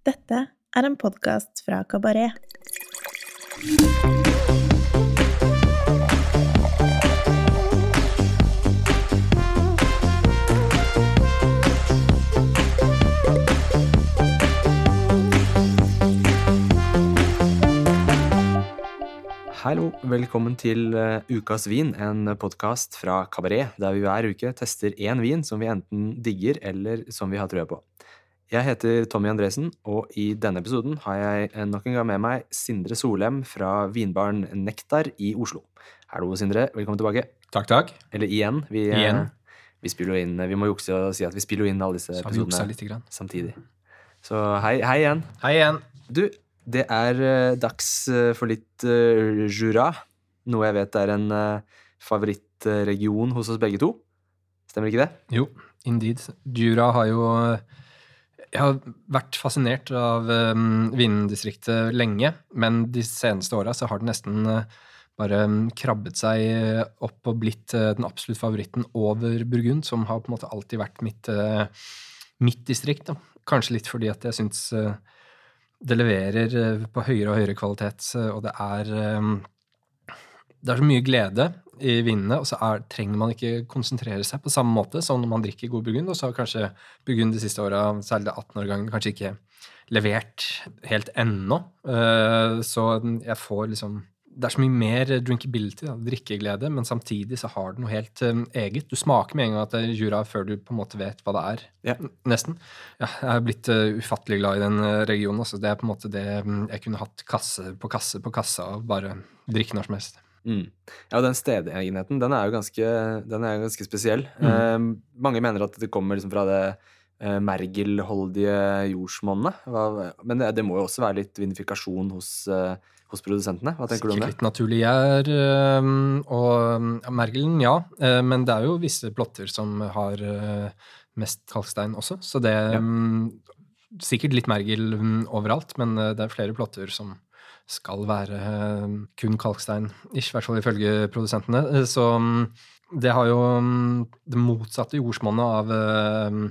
Dette er en podkast fra Kabaret. Hallo, velkommen til eh, Ukas vin, en podkast fra Kabaret, der vi hver uke tester én vin som vi enten digger eller som vi har trua på. Jeg heter Tommy Andresen, og i denne episoden har jeg eh, nok en gang med meg Sindre Solem fra vinbaren Nektar i Oslo. Hallo, Sindre. Velkommen tilbake. Takk, takk. Eller igjen. Vi, eh, Igjen. vi spiller jo inn Vi må jukse og si at vi spiller jo inn alle disse Så episodene samtidig. Så hei, hei igjen. Hei igjen. Du, det er eh, dags eh, for litt uh, Jura. Noe jeg vet er en uh, favorittregion hos oss begge to. Stemmer ikke det? Jo, indeed. Jura har jo Jeg har vært fascinert av um, vindistriktet lenge, men de seneste åra så har det nesten eh, bare um, krabbet seg opp og blitt eh, den absolutt favoritten over Burgund, som har på en måte alltid vært mitt, eh, mitt distrikt. Da. Kanskje litt fordi at jeg syns det leverer på høyere og høyere kvalitet, og det er eh, det er så mye glede i vinene, og så er, trenger man ikke konsentrere seg på samme måte som når man drikker god burgund. Og så har kanskje burgund de siste åra, særlig det 18 år gangen, kanskje ikke levert helt ennå. Eh, Så jeg får liksom Det er så mye mer drinkability, da, drikkeglede, men samtidig så har det noe helt um, eget. Du smaker med en gang at det er jura før du på en måte vet hva det er. Ja. Nesten. Ja, jeg er blitt uh, ufattelig glad i den regionen. Altså. Det er på en måte det um, jeg kunne hatt kasse på kasse på kasse og bare drikke når som helst. Mm. Ja, den stedegenheten, den er jo ganske, den er jo ganske spesiell. Mm. Eh, mange mener at det kommer liksom fra det eh, mergelholdige jordsmonnet. Men det, det må jo også være litt vinifikasjon hos, eh, hos produsentene. Hva tenker du om Sikkert det? litt naturlig gjær. Og ja, mergelen, ja. øh, Men det er jo visse plotter som har øh, mest kalkstein også. Så det ja. Sikkert litt mergel overalt, men øh, det er flere plotter som skal være kun kalkstein-ish, i hvert fall ifølge produsentene. Eh, Så det har jo det motsatte jordsmonnet av eh,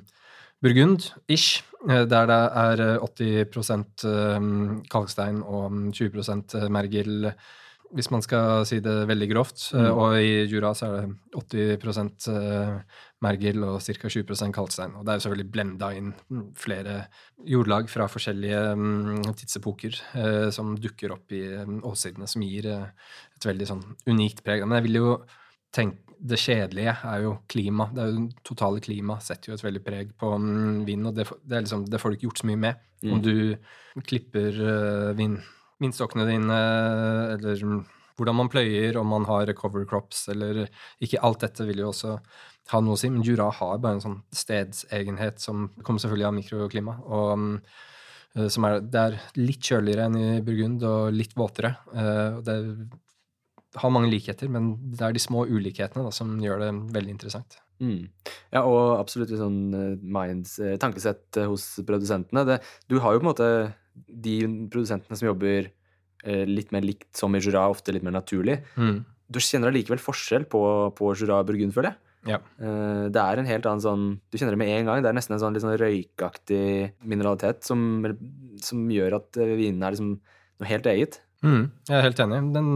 der det er eh, 80 øhm, kalkstein og mm, 20% mergel, hvis man skal si det veldig grovt. Eh, Mm. Og i Jura så er det 80 eh, mergel og ca. 20% kalkstein. Og det er jo selvfølgelig blenda inn mm, flere jordlag fra forskjellige mm, tidsepoker eh, som dukker opp i mm, åssidene, som gir eh, et veldig sånn unikt preg. Men jeg vil jo tenke det kjedelige er jo klima. Det er jo totale klima setter jo et veldig preg på vind, og det, det, er liksom, det får du ikke gjort så mye med. Mm. Om du klipper vind, vindstokkene dine, eller mm, hvordan man pløyer, om man har cover crops, eller ikke alt dette vil jo også ha noe å si, men Jura har bare en sånn stedsegenhet som kommer selvfølgelig av mikroklima, og mm, eh, som er, det er litt kjøligere enn i Burgund, og litt våtere. eh, det har mange likheter, men det er de små ulikhetene da, som gjør det veldig interessant. Mm. Ja, og absolutt litt sånn eh, minds, tankesett hos produsentene. Det, du har jo på en måte de produsentene som jobber litt mer likt som i Jura, ofte litt mer naturlig. Du kjenner allikevel forskjell på, på Jura og Burgund, føler jeg. Ja. Eh, Det er en helt annen sånn Du kjenner det med en gang. Det er nesten en sånn litt sånn røykaktig mineralitet som, som gjør at eh, vinene er liksom noe helt eget. Mm, jeg er helt enig. Den,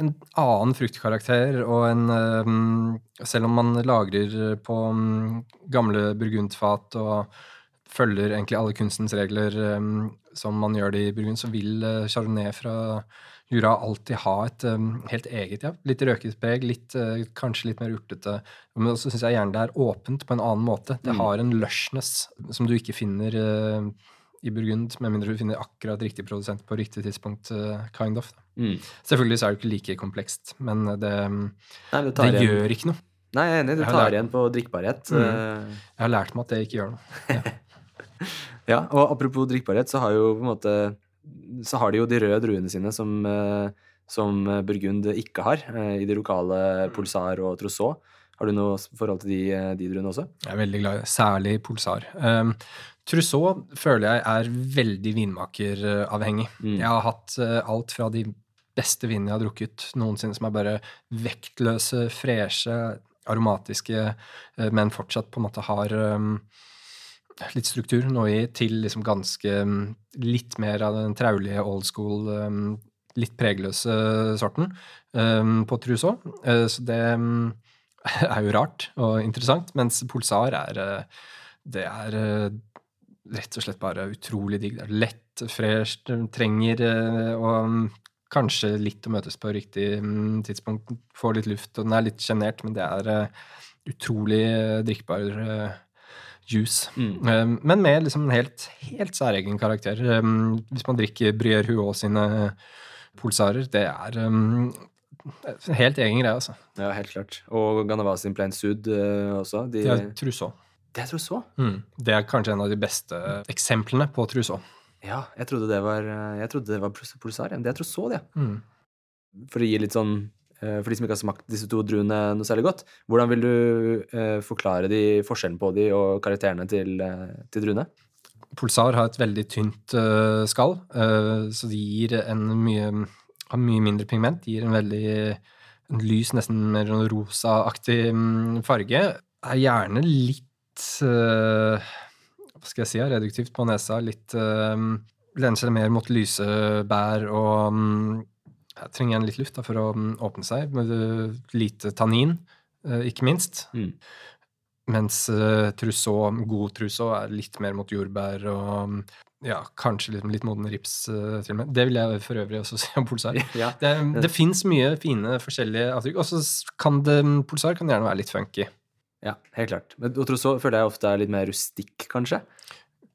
en annen fruktkarakter og en Selv om man lagrer på gamle burgundfat og følger egentlig alle kunstens regler som man gjør det i Burgund, så vil chardonnay fra Jura alltid ha et um, helt eget, ja, litt røket preg, litt, øh, kanskje litt mer urtete. Men også syns jeg gjerne det er åpent på en annen måte. Det Mm. har en lushness som du ikke finner uh, i Burgund, med mindre du finner akkurat riktig produsent på riktig tidspunkt, Uh, kind of. Mm. Selvfølgelig så er det ikke like komplekst, men det, Nei, det, det gjør ikke noe. Nei, jeg er enig. Du tar lært- igjen på drikkbarhet. Mm. eh, Jeg har lært meg at det ikke gjør noe. Ja, og apropos drikkbarhet, så har jo på en måte så har de jo de røde druene sine som, eh, som Burgund ikke har, eh, i de lokale Pulsar og Trousseau. Har du noe forhold til de, eh, de druene også? Jeg er veldig glad i det, særlig Pulsar. Um, Trousseau føler jeg er veldig vinmakeravhengig. Mm. Jeg har hatt alt fra de beste vinene jeg har drukket noensinne, som er bare vektløse, freshe, aromatiske, men fortsatt på en måte har um, litt struktur nå i til liksom ganske mm, litt mer av den traulige old school, um, litt pregløse sorten um, på Trousseau. Uh, så det er jo rart og interessant, mens Pulsar er uh, Det er uh, rett og slett bare utrolig digg. Det er lett, fresht, trenger og kanskje litt å møtes på riktig mm, tidspunkt. Få litt luft, og den er litt sjenert, men det er utrolig drikkbar juice. Mm. Men med liksom en helt, helt særegen karakter. Hvis man drikker Brier Huot sine polsarer, det er en helt egen greie, altså. Ja, helt klart. Og Ganava sin Plain Sud uh, også. De, det er Trousseau. Det er Trousseau? Mm. Det er kanskje en av de beste eksemplene på Trousseau. Ja, jeg trodde det var, jeg trodde det var Pulsar. Det er Trousseau, det. Mm. For å gi litt sånn Eh, for de som ikke har smakt disse to druene noe særlig godt, hvordan vil du eh, forklare de forskjellen på de og karakterene til, eh, til druene? Pulsar har et veldig tynt skall, så de gir en mye, har mye mindre pigment. De gir en veldig en lys, nesten mer rosaaktig um, farge. Er gjerne litt Hva skal jeg si? Reduktivt på nesa. Litt Lener seg mer mot lyse bær og um, jeg trenger igjen litt luft da, for å mm, åpne seg. Med eh, lite tannin, eh, ikke minst. Mm. Mens uh, Trousseau, god Trousseau er litt mer mot jordbær og mm, ja, kanskje litt, litt moden rips uh, til og med. Det vil jeg for øvrig også si om Polsar. Ja. Det, det fins mye fine forskjellige avtrykk. Og så kan det Polsar kan gjerne være litt funky. Ja, helt klart. Men Trousseau føler jeg ofte er litt mer rustikk, kanskje?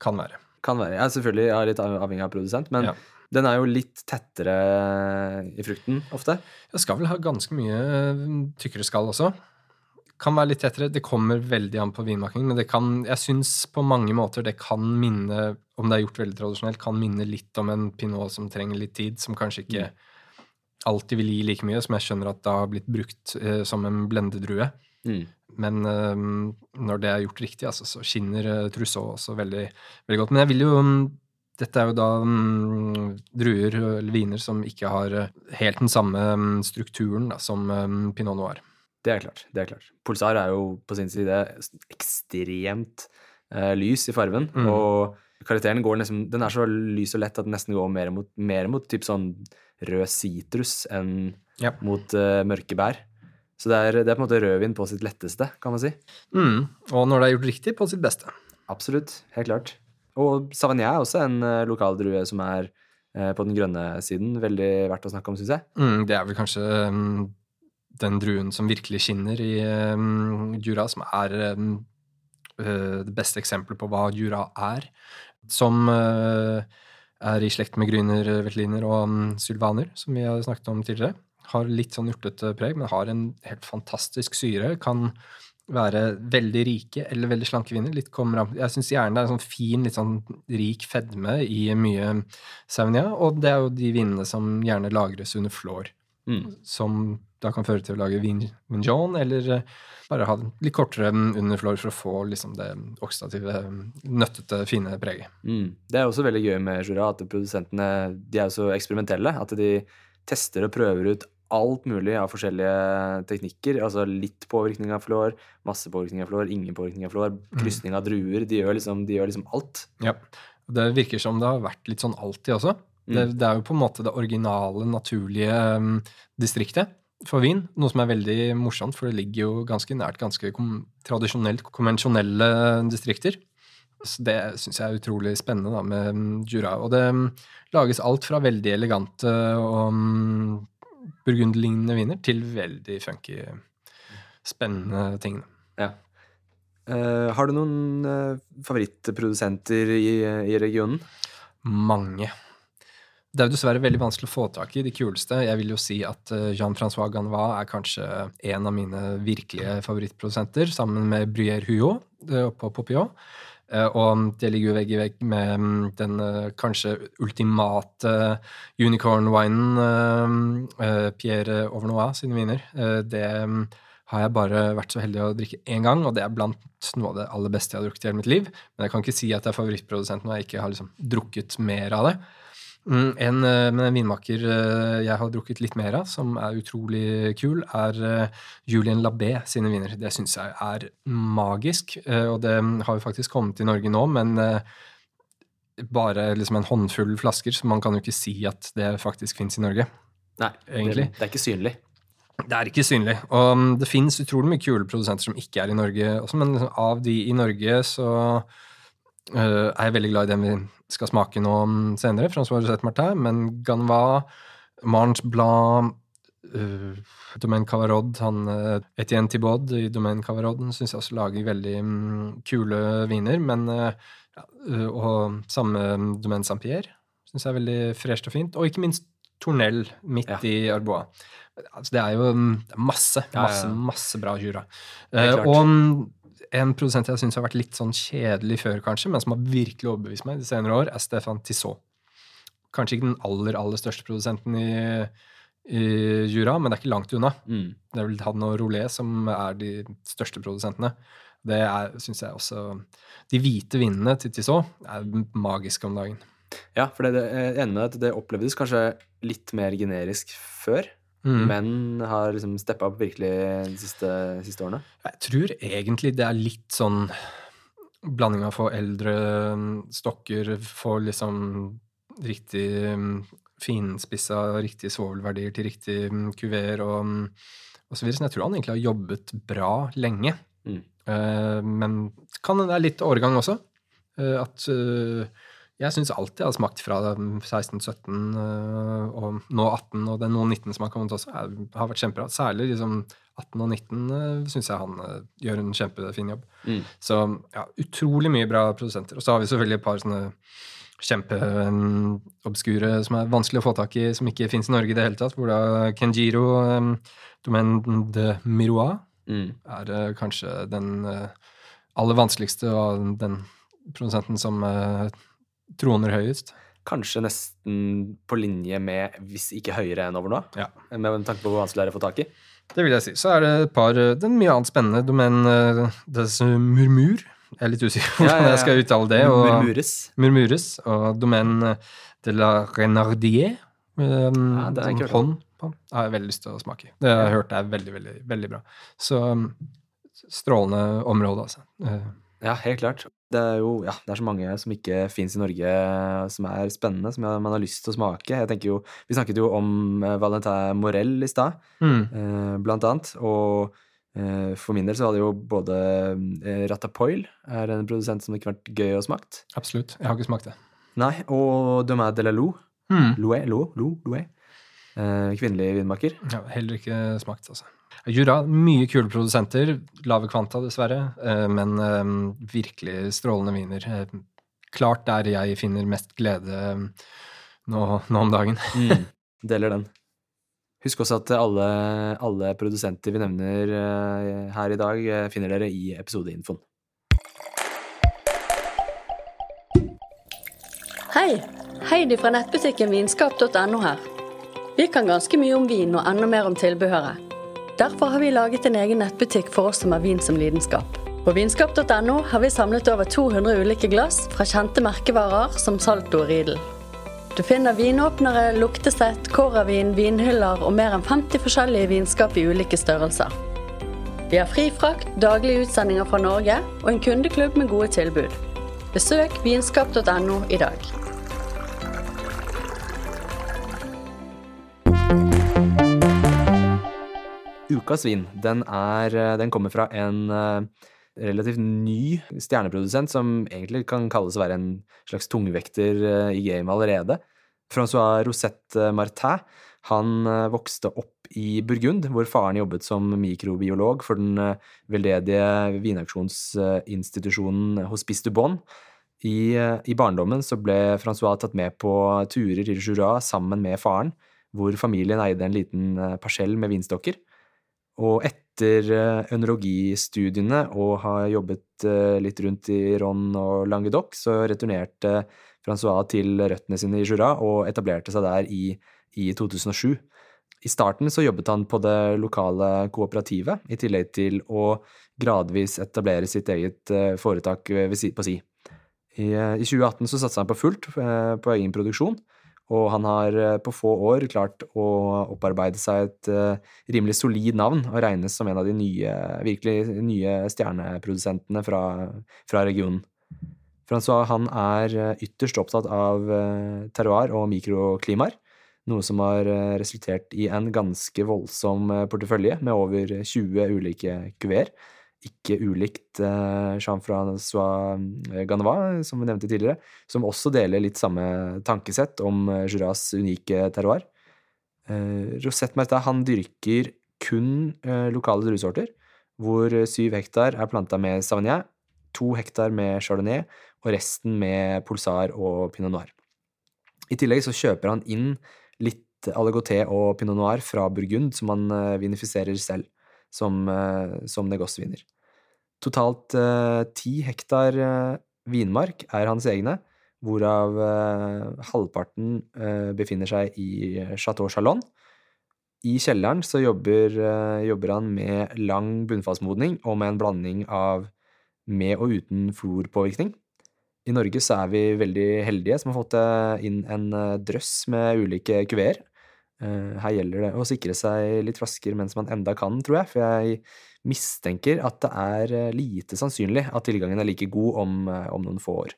Kan være. Kan være. Ja, selvfølgelig. Jeg er litt avhengig av produsent, men ja. Den er jo litt tettere i frukten ofte. Den skal vel ha ganske mye eh, tykkere skall også. Kan være litt tettere. Det kommer veldig an på vinmaking, men det kan, jeg syns på mange måter det kan minne, om det er gjort veldig tradisjonelt, kan minne litt om en pinot som trenger litt tid, som kanskje ikke alltid vil gi like mye, som jeg skjønner at det har blitt brukt eh, som en blendedrue. Mm. Men eh, når det er gjort riktig, altså, så skinner eh, Trousseau også veldig, veldig godt. Men jeg vil jo dette er jo da um, druer eller viner som ikke har eh, helt den samme mm, strukturen da, som um, pinot noir. Det er klart. det er klart. Pulsar er jo på sin side ekstremt uh, lys i farven. Mm. Og karakteren går nesten, den er så lys og lett at den nesten går mer mot, mer mot typ sånn rød sitrus enn ja. mot uh, mørke bær. Så det er, det er, på en måte rødvin på sitt letteste, kan man si. Mm. Og når det er gjort riktig, på sitt beste. Absolutt. Helt klart. Og Savagnin er også en uh, lokal drue som er uh, på den grønne siden. Veldig verdt å snakke om, syns jeg. Mm, det er vel kanskje um, den druen som virkelig skinner i um, Jura, som er um, uh, det beste eksempelet på hva Jura er. Som er i slekt med Gryner, veltliner og Sylvaner, som vi har snakket om tidligere. Har litt sånn urtete preg, men har en helt fantastisk syre. Kan være veldig rike eller veldig slanke kvinner. Litt kommer an. Jeg syns gjerne det er en sånn fin, litt sånn rik fedme i mye saunia. Og det er jo de vinene som gjerne lagres under flår. Mm. Som da kan føre til å lage vin mignon, eller eh, bare ha litt kortere under flår for å få liksom det oksidative, nøttete, fine preget. Mm. Det er også veldig gøy med Jura at produsentene de er så eksperimentelle. At de tester og prøver ut alt mulig av forskjellige teknikker. Altså litt påvirkning av flår, masse påvirkning av flår, ingen påvirkning av flår, mm. krysning av druer. De gjør, liksom, de gjør liksom alt. Ja. Det virker som det har vært litt sånn alltid også. Mm. Det, det, er jo på en måte det originale, naturlige um, distriktet for vin. Noe som er veldig morsomt, for det ligger jo ganske nært ganske kom tradisjonelt konvensjonelle distrikter. Så det syns jeg er utrolig spennende da, med Jura. Og det lages alt fra veldig elegante og burgunderlignende viner til veldig funky, spennende ting. Ja. Uh, har du noen uh, favorittprodusenter i, i, regionen? Mange. Det er jo dessverre veldig vanskelig å få tak i de kuleste. Jeg vil jo si at uh, Jean-Francois Ganois er kanskje en av mine virkelige favorittprodusenter, sammen med Bruyère oppe på Popillon. Eh, og det ligger jo vegg i vegg med mm, den eh, kanskje ultimate unicorn-winen, eh, Pierre Overnois sine viner. Det mm, har jeg bare vært så heldig å drikke én gang, og det er blant noe av det aller beste jeg har drukket i hele mitt liv. Men jeg kan ikke si at det er favorittprodusent når jeg ikke har liksom drukket mer av det. Mm, en, eh, men en vinmaker eh, jeg har drukket litt mer av, som er utrolig kul, er eh, Julien Labé sine viner. Det syns jeg er magisk. Og det har jo faktisk kommet til Norge nå, men bare liksom en håndfull flasker, så man kan jo ikke si at det faktisk fins i Norge. Nei, Egentlig. Det, er ikke synlig. Det er ikke synlig. Og um, det fins utrolig mye kule produsenter som ikke er i Norge også, men liksom av de i Norge så er jeg veldig glad i den skal smake nå senere, Francois Rosette Martin, men Ganva, Marnes Blanc, uh, Domaine Cavarod, han uh, Etienne Thibaud i Domaine Cavarod syns jeg også lager veldig um, kule viner, men uh, øh, Og samme Domaine Saint-Pierre syns jeg er veldig fresht og fint, og ikke minst Tornell midt Ja. i Arbois. Altså, det er jo mm, det er masse, masse, masse bra jura. Og mm, en produsent jeg syns har vært litt sånn kjedelig før, kanskje, men som har virkelig overbevist meg de senere år, er Stefan Tissot. Kanskje ikke den aller, aller største produsenten i, i jura, men det er ikke langt unna. Mm. Det er vel han og Rolé som er de største produsentene. Det syns jeg også De hvite vindene til Tissot er magiske om dagen. Ja, for det, det, jeg er enig med deg at det opplevdes kanskje litt mer generisk før, Mm. men har liksom steppa opp virkelig de siste, siste årene. Jeg tror egentlig det er litt sånn blanding av få eldre stokker, få liksom riktig mm, finspissa, riktige svovelverdier til riktig mm, kuver og, mm, og så videre. Så jeg tror han egentlig har jobbet bra lenge. Mm. Uh, men kan det er litt årgang også. Uh, at eh, jeg syns alltid jeg har smakt fra 16, 17 eh, og nå 18, og den noen 19 som har kommet også, er, har vært kjempebra. Særlig liksom 18 og 19 uh, syns jeg han eh, gjør en kjempefin jobb. Mm. Så ja, utrolig mye bra produsenter. Og så har vi selvfølgelig et par sånne kjempeobskure som er vanskelig å få tak i, som ikke fins i Norge i det hele tatt. Hvor da Kenjiro, um, Domaine de Miroir, Mm. er eh, kanskje den eh, aller vanskeligste og den produsenten som eh, troner høyest. Kanskje nesten på linje med, hvis ikke høyere enn over nå, Ja. med tanke på hvor vanskelig det er å få tak i. Det vil jeg si. Så er det et par Det er mye annet spennende. Domen des Murmur. Jeg er litt usikker på Ja, hvordan ja, jeg skal uttale det. Og, Murmures. Murmures. Og domen de la Renardier. Um, Ja, det er jeg hånd på. Det har jeg veldig lyst til å smake. Det har jeg hørt er veldig, veldig, veldig bra. Så um, strålende område, altså. Eh, Ja, helt klart. Det er jo ja, det er så mange som ikke fins i Norge, som er spennende, som man har lyst til å smake. Jeg tenker jo, Vi snakket jo om eh, Valentin Morel i stad, mm. eh, blant annet. Og eh, for min del så hadde jo både eh, Ratapoil er en produsent som det ikke har vært gøy å smakt. Absolutt. Jeg har ikke smakt det. Nei, og Domain de la Lou. Mm. Loué, Lou, Lou, Loué. Eh, kvinnelig vinmaker. Ja, heller ikke smakt, altså. Jura, mye kule produsenter. Lave kvanta, dessverre. eh, Men eh, virkelig strålende viner. Eh, Klart der jeg finner mest glede nå, nå om dagen. Mm, deler den. Husk også at alle, alle produsenter vi nevner her i dag, finner dere i episodeinfoen. Hei! Heidi fra nettbutikken vinskap.no her. Vi kan ganske mye om vin og enda mer om tilbehøret. Derfor har vi laget en egen nettbutikk for oss som har vin som lidenskap. På vinskap.no har vi samlet over 200 ulike glass fra kjente merkevarer som Salto og Riedel. Du finner vinåpnere, luktesett, kåravin, vinhyller og mer enn 50 forskjellige vinskap i ulike størrelser. Vi har fri frakt, daglige utsendinger fra Norge og en kundeklubb med gode tilbud. Besøk vinskap.no i dag. Ukas vin, den, er, eh, den kommer fra en eh, relativt ny stjerneprodusent som egentlig kan kalles å være en slags tungvekter eh, i gamet allerede. Francois Rosette Martin han vokste opp i Burgund, hvor faren jobbet som mikrobiolog for den veldedige vinauksjonsinstitusjonen Hospice du Bon. I, I barndommen så ble Francois tatt med på turer til Jura sammen med faren, hvor familien eide en liten parsell med vinstokker. Og etter eh, ønologistudiene og har jobbet eh, litt rundt i Ron og Languedoc, så returnerte Francois til røttene sine i Jura og etablerte seg der i, i 2007. I starten så jobbet han på det lokale kooperativet, i tillegg til å gradvis etablere sitt eget eh, foretak på si. I, eh, I 2018 så satsa han på fullt på egen produksjon, Og han har eh, på få år klart å opparbeide seg et eh, rimelig solid navn og regnes som en av de nye, virkelig nye stjerneprodusentene fra, fra regionen. Francois han er eh, ytterst opptatt av terroir og mikroklimaer, noe som har resultert i en ganske voldsom portefølje med over 20 ulike kuveer. Ikke ulikt eh, Jean-François eh, Ganeva, som vi nevnte tidligere, som også deler litt samme tankesett om eh, Juras unike terroir. Eh, Rosette Martin han dyrker kun eh, lokale druesorter, hvor syv hektar er planta med Savagnin, to hektar med Chardonnay og resten med Pulsar og Pinot Noir. I tillegg så kjøper han inn litt Aligoté og Pinot Noir fra Burgund, som han eh, vinifiserer selv som, eh, som negosviner. Totalt eh, ti hektar eh, vinmark er hans egne, hvorav eh, halvparten befinner seg i Chateau Chalon. I kjelleren så jobber, jobber han med lang bunnfallsmodning og med en blanding av med og uten florpåvirkning. I Norge så er vi veldig heldige som har fått inn en drøss med ulike kuveer. Eh, Her gjelder det å sikre seg litt flasker mens man enda kan, tror jeg, for jeg mistenker at det er eh, lite sannsynlig at tilgangen er like god om, eh, om noen få år.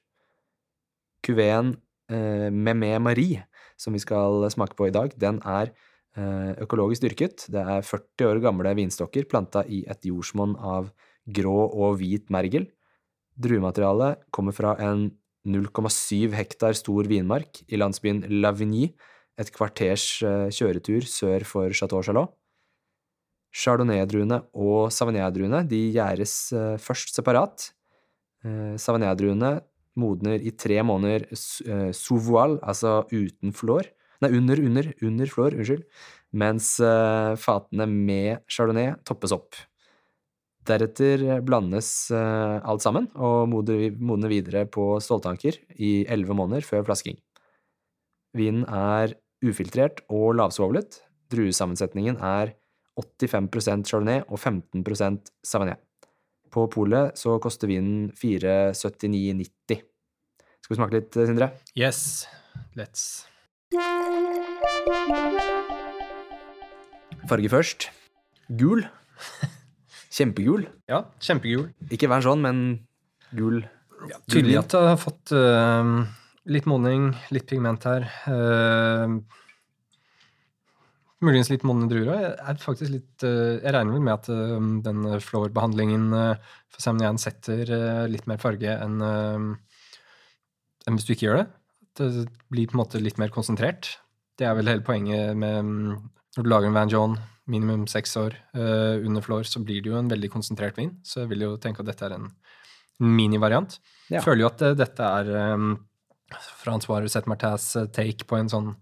Kuveen eh, Memé Marie, som vi skal smake på i dag, den er eh, økologisk dyrket. Det er 40 år gamle vinstokker planta i et jordsmonn av grå og hvit mergel. Druematerialet kommer fra en 0,7 hektar stor vinmark i landsbyen Lavigny, et kvarters eh, kjøretur sør for Chateau Chalot. Chardonnay-druene og Savagnin-druene de gjæres eh, først separat. Eh, Savagnin-druene modner i tre måneder sous voile, altså uten flår. Nei, under, under, under flår, unnskyld. Mens fatene med chardonnay toppes opp. Deretter blandes alt sammen og modner videre på ståltanker i elleve måneder før flasking. Vinen er ufiltrert og lavsvovlet. Druesammensetningen er 85% chardonnay og 15% savagnin. På polet så koster vinen 479,90. Skal vi smake litt, Sindre? Yes, let's. Farge først. Gul. Kjempegul. Ja, kjempegul. Ikke vær sånn, men gul. Tydelig at det har fått eh, litt modning, litt pigment her. Uh, muligens litt modne druer òg. Jeg, er faktisk litt, uh, jeg regner vel med at uh, den flårbehandlingen uh, for Samnian setter litt mer farge enn enn hvis du ikke gjør det. Det blir på en måte litt mer konsentrert. Det er vel hele poenget med um, når du lager en Van John, minimum seks år under flår, så blir det jo en veldig konsentrert vin. Så jeg vil jo tenke at dette er en minivariant. Ja. Føler jo at dette er um, Francois Rosette Martins eh, take på en sånn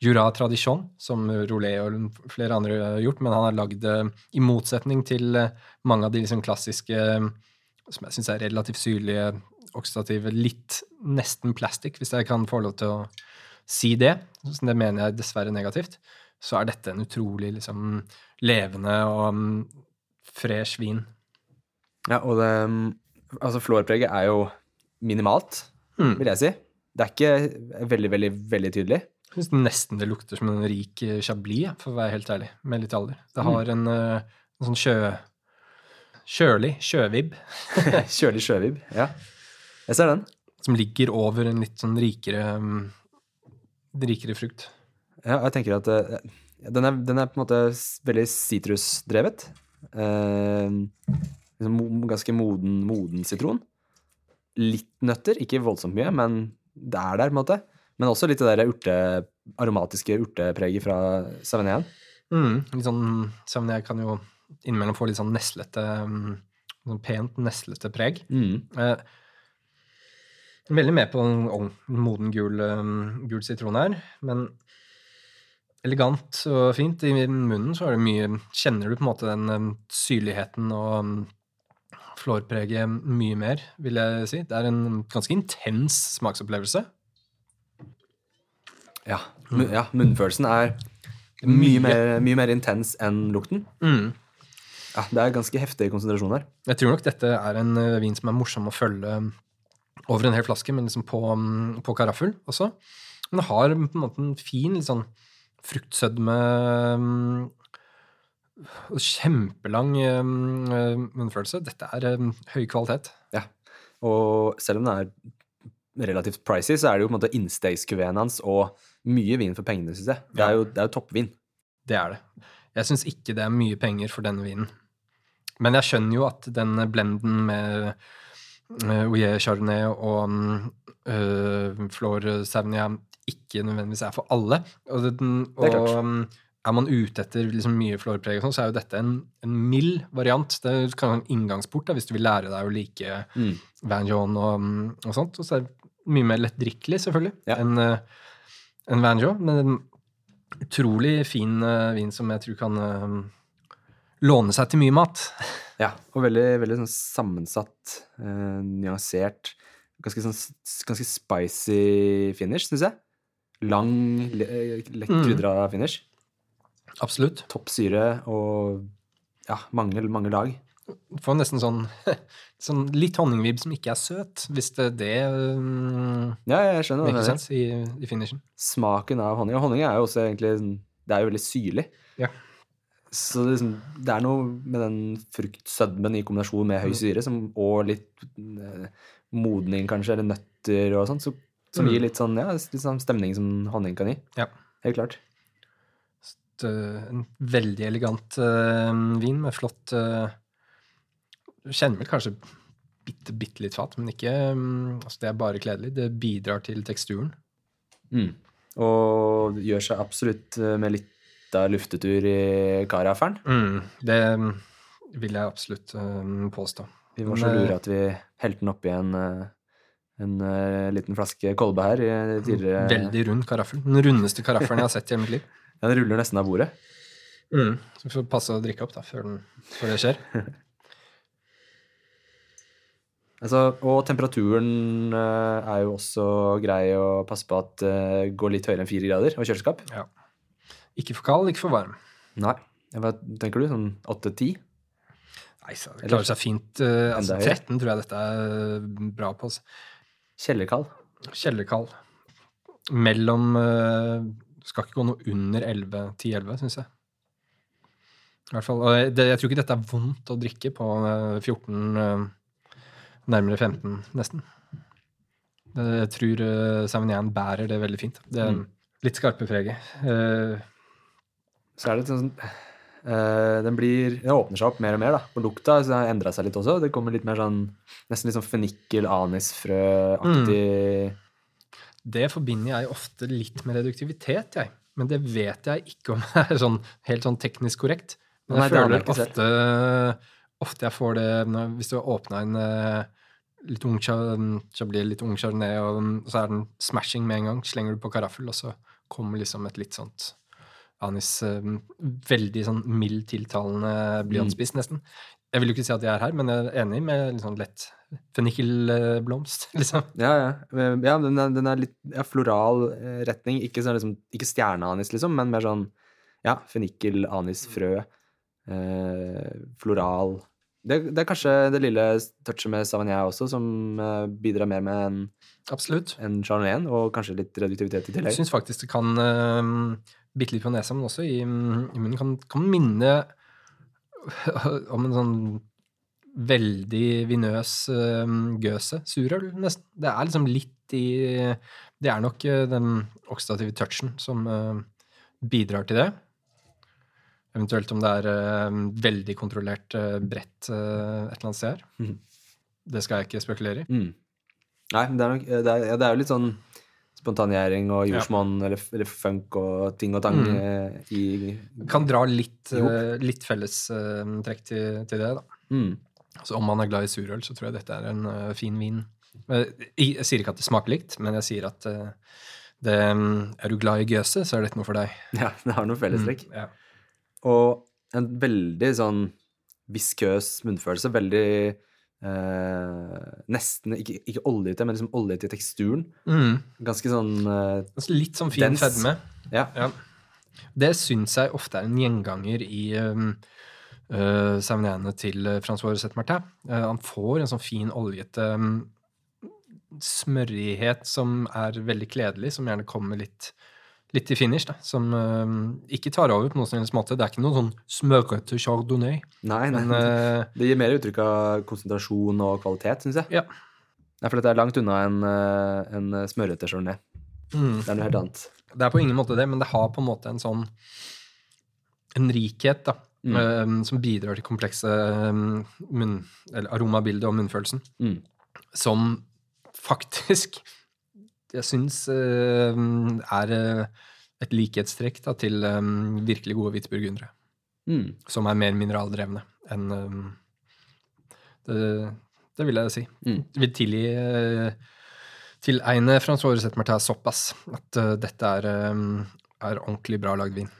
Jura Tradition, som Rolet og flere andre har gjort, men han har lagd det i motsetning til eh, mange av de liksom klassiske, eh, som jeg syns er relativt syrlige, oksidative, litt nesten plastic, hvis jeg kan få lov til å si det. Så det mener jeg dessverre negativt. Så er dette en utrolig liksom levende og um, fresh vin. Ja, og det Altså, flårpreget er jo minimalt, Mm. vil jeg si. Det er ikke veldig, veldig, veldig tydelig. Jeg syns nesten det lukter som en rik eh, chablis, for å være helt ærlig, med litt alder. Det har en, eh, en sånn sjø... Kjølig sjøvibb Kjølig sjøvibb. Ja. Jeg ser den. som ligger over en litt sånn rikere um, rikere frukt. Ja, jeg tenker at eh, den, er, den er på en måte veldig sitrusdrevet. Eh, liksom ganske moden, moden sitron. Litt nøtter, ikke voldsomt mye, men det er der, på en måte. Men også litt det der urte, aromatiske urtepreget fra Sauvignon. Mm, litt sånn Sauvignon kan jo innimellom få litt sånn neslete um, sånn Pent neslete preg. Mm. Eh, veldig med på en moden gul, um, gul sitron her, men elegant og fint. I munnen så er det mye Kjenner du på en måte den um, syrligheten og flårpreget mye mer, vil jeg si. Det er en ganske intens smaksopplevelse. Ja, Mm. ja, munnfølelsen er mye mer, mye mer intens enn lukten. Mm. Ja, det er ganske heftig konsentrasjon her. Jeg tror nok dette er en eh, vin som er morsom å følge over en hel flaske, men liksom på, mm, på karaffel også. Den har på en måte en fin litt sånn fruktsødme mm, Kjempelang mm, munnfølelse. Dette er mm, høy kvalitet. Ja. Og selv om den er relativt pricy, så er det jo på en måte innstegskuveen hans og mye vin for pengene, syns jeg. Det er jo, det er jo toppvin. Det er det. Jeg syns ikke det er mye penger for denne vinen. Men jeg skjønner jo at den blenden med Ouillet Chardonnay og uh, Flor Sauvignon ikke nødvendigvis er for alle. Og, den, Det er klart. Er man ute etter liksom mye florpreg, sånn, så er jo dette en, en mild variant. Det kan være en inngangsport da, hvis du vil lære deg å like Mm. Van John og, og sånt. Og så er det mye mer lettdrikkelig, selvfølgelig, Ja. enn uh, enn Van John. Men en utrolig fin uh, vin som jeg tror kan uh, låne seg til mye mat. Ja, og veldig, veldig sånn sammensatt, uh, nyansert, ganske, sånn, ganske spicy finish, syns jeg. Lang, le, lett Mm. krydra finish. Absolutt. Topp syre og ja, mange, mange lag. Får nesten sånn, sånn litt honningvibb som ikke er søt, hvis det, det um, Ja, jeg skjønner hva du mener. i, i finishen. Smaken av honning. Og honning er jo også egentlig Det er jo veldig syrlig. Ja. Så det, er liksom, det er noe med den fruktsødmen i kombinasjon med høy Mm. syre som, og litt eh, modning, kanskje, eller nøtter og sånn, så, som Mm. gir litt sånn, ja, litt sånn stemning som honning kan gi. Ja. Helt klart. Et, uh, en veldig elegant uh, vin med flott Du kjenner vel kanskje bitte, bitte litt fat, men ikke um, altså Det er bare kledelig. Det bidrar til teksturen. Mm. Og gjør seg absolutt eh, med litt av luftetur i karaferen. Mm, det um, vil jeg absolutt påstå. Vi var så eh, lure at vi helte den oppi en, eh, en uh, liten flaske kolbe her i tidligere Veldig rund karaffel. Den rundeste karaffelen jeg har sett i hele mitt liv. Den ruller nesten av bordet. Så vi får passe å drikke opp da, før, den, før det skjer. Altså, og temperaturen eh, er jo også grei å passe på at det går litt høyere enn fire grader og kjøleskap. Ja. Ikke for kald, ikke for varm. Nei. Hva tenker du? Sånn åtte-ti? Nei, så det klarer seg fint. uh, altså, 13 tror jeg dette er uh, bra på. altså. Kjellerkald? Kjellerkald. Mellom uh, Skal ikke gå noe under 11, 10-11, syns jeg. I hvert fall, og det, jeg tror ikke dette er vondt å drikke på uh, 14, uh, nærmere 15 nesten. Jeg tror uh, Sauvignon bærer det veldig fint. Det er Mm. litt skarpe preget. Uh, Så er det sånn Uh, Den blir Den åpner seg opp mer og mer, da. og lukta har det endra seg litt også. Det kommer litt mer sånn Nesten litt sånn fennikel-anisfrøaktig Det forbinder jeg ofte litt med reduktivitet, jeg. Men det vet jeg ikke om det er sånn, helt sånn teknisk korrekt. Men Nei, jeg har føler jeg ofte, ofte jeg får det når, hvis du har åpna en eh, litt ung cha- chablis, litt ung chardonnay, og, og så er den smashing med en gang. Slenger du på karaffel, og så kommer liksom et litt sånt anis eh, Veldig sånn mild tiltalende blyantspiss, nesten. Jeg vil jo ikke si at jeg er her, men jeg er enig med litt sånn lett fennikelblomst, liksom. Ja, ja. Ja den, er, den er litt ja, floral eh, retning. Ikke, sånn, liksom, ikke stjerneanis, liksom, men mer sånn ja, fennikel, anis, frø. Eh, floral. Det, det er kanskje det lille touchet med Savagnin også, som eh, bidrar mer med en, Absolutt. en chardonnay, og kanskje litt reduktivitet i tillegg. Jeg syns faktisk det kan uh, bitte litt på nesa, men også i, mm, i munnen kan, kan minne om en sånn veldig vinøs uh, gøse. Surøl, nesten. Det er liksom litt i Det er nok uh, den oksidative touchen som uh, bidrar til det. Eventuelt om det er veldig kontrollert brett et eller annet sted her. Mm. Det skal jeg ikke spekulere i. Mm. Nei, det er, nok, det, er, ja, det er jo litt sånn spontangjæring og jordsmonn eller, eller funk og ting og tang Mm. i Kan dra litt, litt fellestrekk til, til det, da. mm. Så om man er glad i surøl, så tror jeg dette er en uh, fin vin. Eh, jeg, sier ikke at det smaker likt, men jeg sier at uh, det, mm, er du glad i gøse, så er dette noe for deg. Ja, det har noen fellestrekk. Mm, ja. Og en veldig sånn viskøs munnfølelse. Veldig eh, Nesten ikke, ikke oljete, men liksom oljete i teksturen. Mm. Ganske sånn eh, Altså litt sånn fin Dens. fedme. Ja. Ja. Det syns jeg ofte er en gjenganger i um, uh, sauvignonet til uh, Francois Rosette Martin. Uh, han får en sånn fin oljete um, smørighet som er veldig kledelig, som gjerne kommer litt, litt i finish, da. Som uh, ikke tar over på noen som helst måte. Det er ikke noe sånn smørete chardonnay. Nei, nei. Men uh, Det gir mer uttrykk av konsentrasjon og kvalitet, syns jeg. Ja. Nei, for dette er langt unna en, eh, en smørete chardonnay. mm, Det er noe helt annet. det er på ingen måte det, men det har på en måte en sånn en rikhet, da. Mm. eh, som bidrar til komplekse eh, munn, eller aromabildet og munnfølelsen. Mm. Som faktisk jeg syns uh, er eh, et likhetstrekk da, til um, virkelig gode hvitburgundere. Mm. Som er mer mineraldrevne enn um, det, det vil jeg si. Mm. Vil tilgi uh, tilegne Francois Resett Martin såpass at uh, dette er, um, er ordentlig bra lagd vin.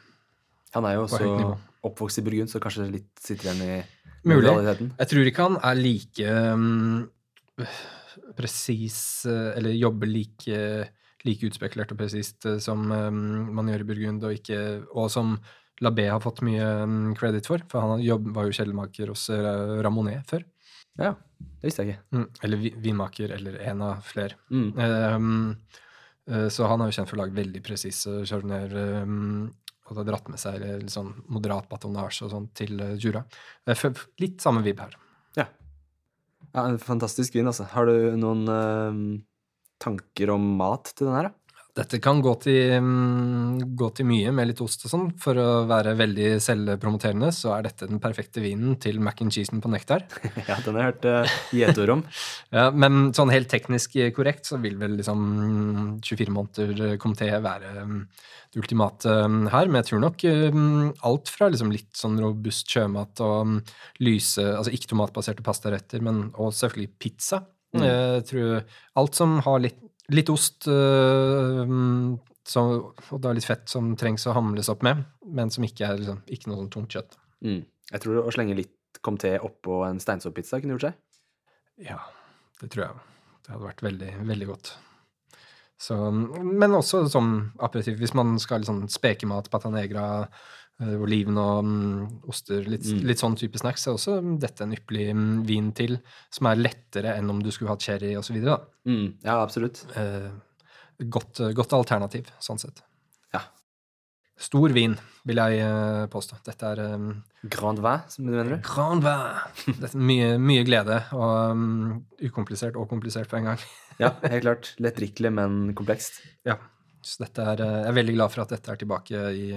Han er jo På også høyt nivå. Oppvokst i Burgund, så kanskje litt sitter igjen i Mulig. realiteten. Jeg tror ikke han er like um, presis eh, Eller jobber like, like utspekulert og presist eh, som um, man gjør i Burgund, og, ikke, og som Labé har fått mye um, credit for. For han jobb, var jo kjellermaker hos uh, Ramonet før. Ja, det visste jeg ikke. Mm, eller vi- vinmaker, eller en av flere. Mm. Um, eh, så han er jo kjent for å lage veldig presise chardonnay Um, og dratt med seg litt sånn moderat batonasje og sånn til uh, Jura. Eh, Litt samme vib her. Ja. ja. En fantastisk vin, altså. Har du noen eh, tanker om mat til den her, da? Dette kan gå til, mm, gå til mye med litt ost og sånn. For å være veldig selvpromoterende, så er dette den perfekte vinen til mac and cheesen på nektar. ja, den har jeg hørt uh, gjetord om. Ja, men sånn helt teknisk korrekt så vil vel liksom mm, 24 måneder komité være mm, det ultimate mm, her. Men jeg tror nok alt fra liksom litt sånn robust sjømat og lyse, altså ikke tomatbaserte pastaretter, men og selvfølgelig pizza. Mm. Jeg tror alt som har litt, litt ost øh, så, og da litt fett som trengs å hamles opp med, men som ikke er liksom, ikke noe sånn tungt kjøtt. Mm. Jeg tror å slenge litt comté oppå en steinsoppizza kunne gjort seg. Ja, det tror jeg. Det hadde vært veldig, veldig godt. Så, men også som aperitiff, hvis man skal ha litt sånn spekemat, pata negra, eh, oliven og mm, oster, litt, Mm. litt sånn type snacks, er også dette en ypperlig mm, vin til, som er lettere enn om du skulle hatt cherry osv. Mm. Ja, absolutt. Eh, godt, godt alternativ, sånn sett. Ja. Stor vin, vil jeg eh, påstå. Dette er um, Grand vin, som du mener du? grand vin. Dette er mye, mye glede, og um, ukomplisert og komplisert på en gang. Ja, helt klart. Lettdrikkelig, men komplekst. Ja, så dette er, eh, jeg er veldig glad for at dette er tilbake i,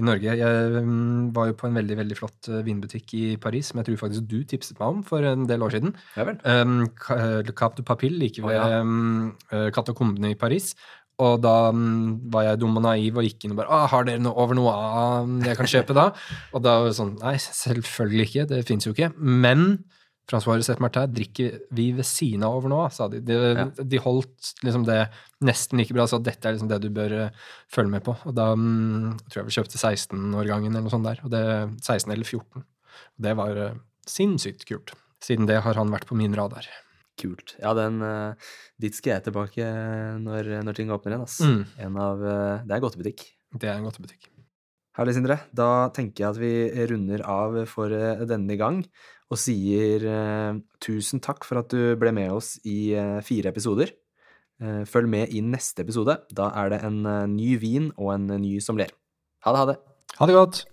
i Norge. Jeg mm, var jo på en veldig veldig flott eh, vinbutikk i Paris, som jeg tror faktisk du tipset meg om for en del år siden. Ja vel. Um, Le Cap de Papille, like ved oh, ja. um, eh, katakombene i Paris. Og da mm, var jeg dum og naiv og gikk inn og bare ah, 'Har dere noe over noe jeg kan kjøpe da?' og da var det sånn Nei, selvfølgelig ikke. Det fins jo ikke. Men Francois Recet Martin drikker vi ved siden av over noe, sa de. De, Ja. de holdt liksom det nesten like bra, så dette er liksom det du bør eh, følge med på. Og da jeg tror jeg vi kjøpte 16-årgangen eller noe sånt der. Og det 16 eller 14. Og det var eh, sinnssykt kult. Siden det har han vært på min radar. Kult. Ja, den uh, Dit skal jeg tilbake når, når ting åpner igjen, ass. Mm. En av Det er godtebutikk. Det er en godtebutikk. Herlig, Sindre. Da tenker jeg at vi runder av for eh, denne gang og sier eh, tusen takk for at du ble med oss i eh, fire episoder. Eh, følg med i neste episode. Da er det en eh, ny vin og en ny som ler. Ha det, ha det. Ha det godt!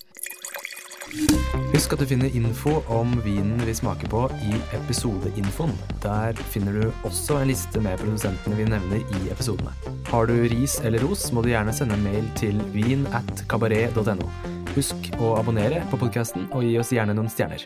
Husk at du finner info om vinen vi smaker på i episodeinfoen. Der finner du også en liste med produsentene vi nevner i episodene. Har du ris eller ros, må du gjerne sende en mail til vin at kabaret.no. Husk å abonnere på podkasten, og gi oss gjerne noen stjerner.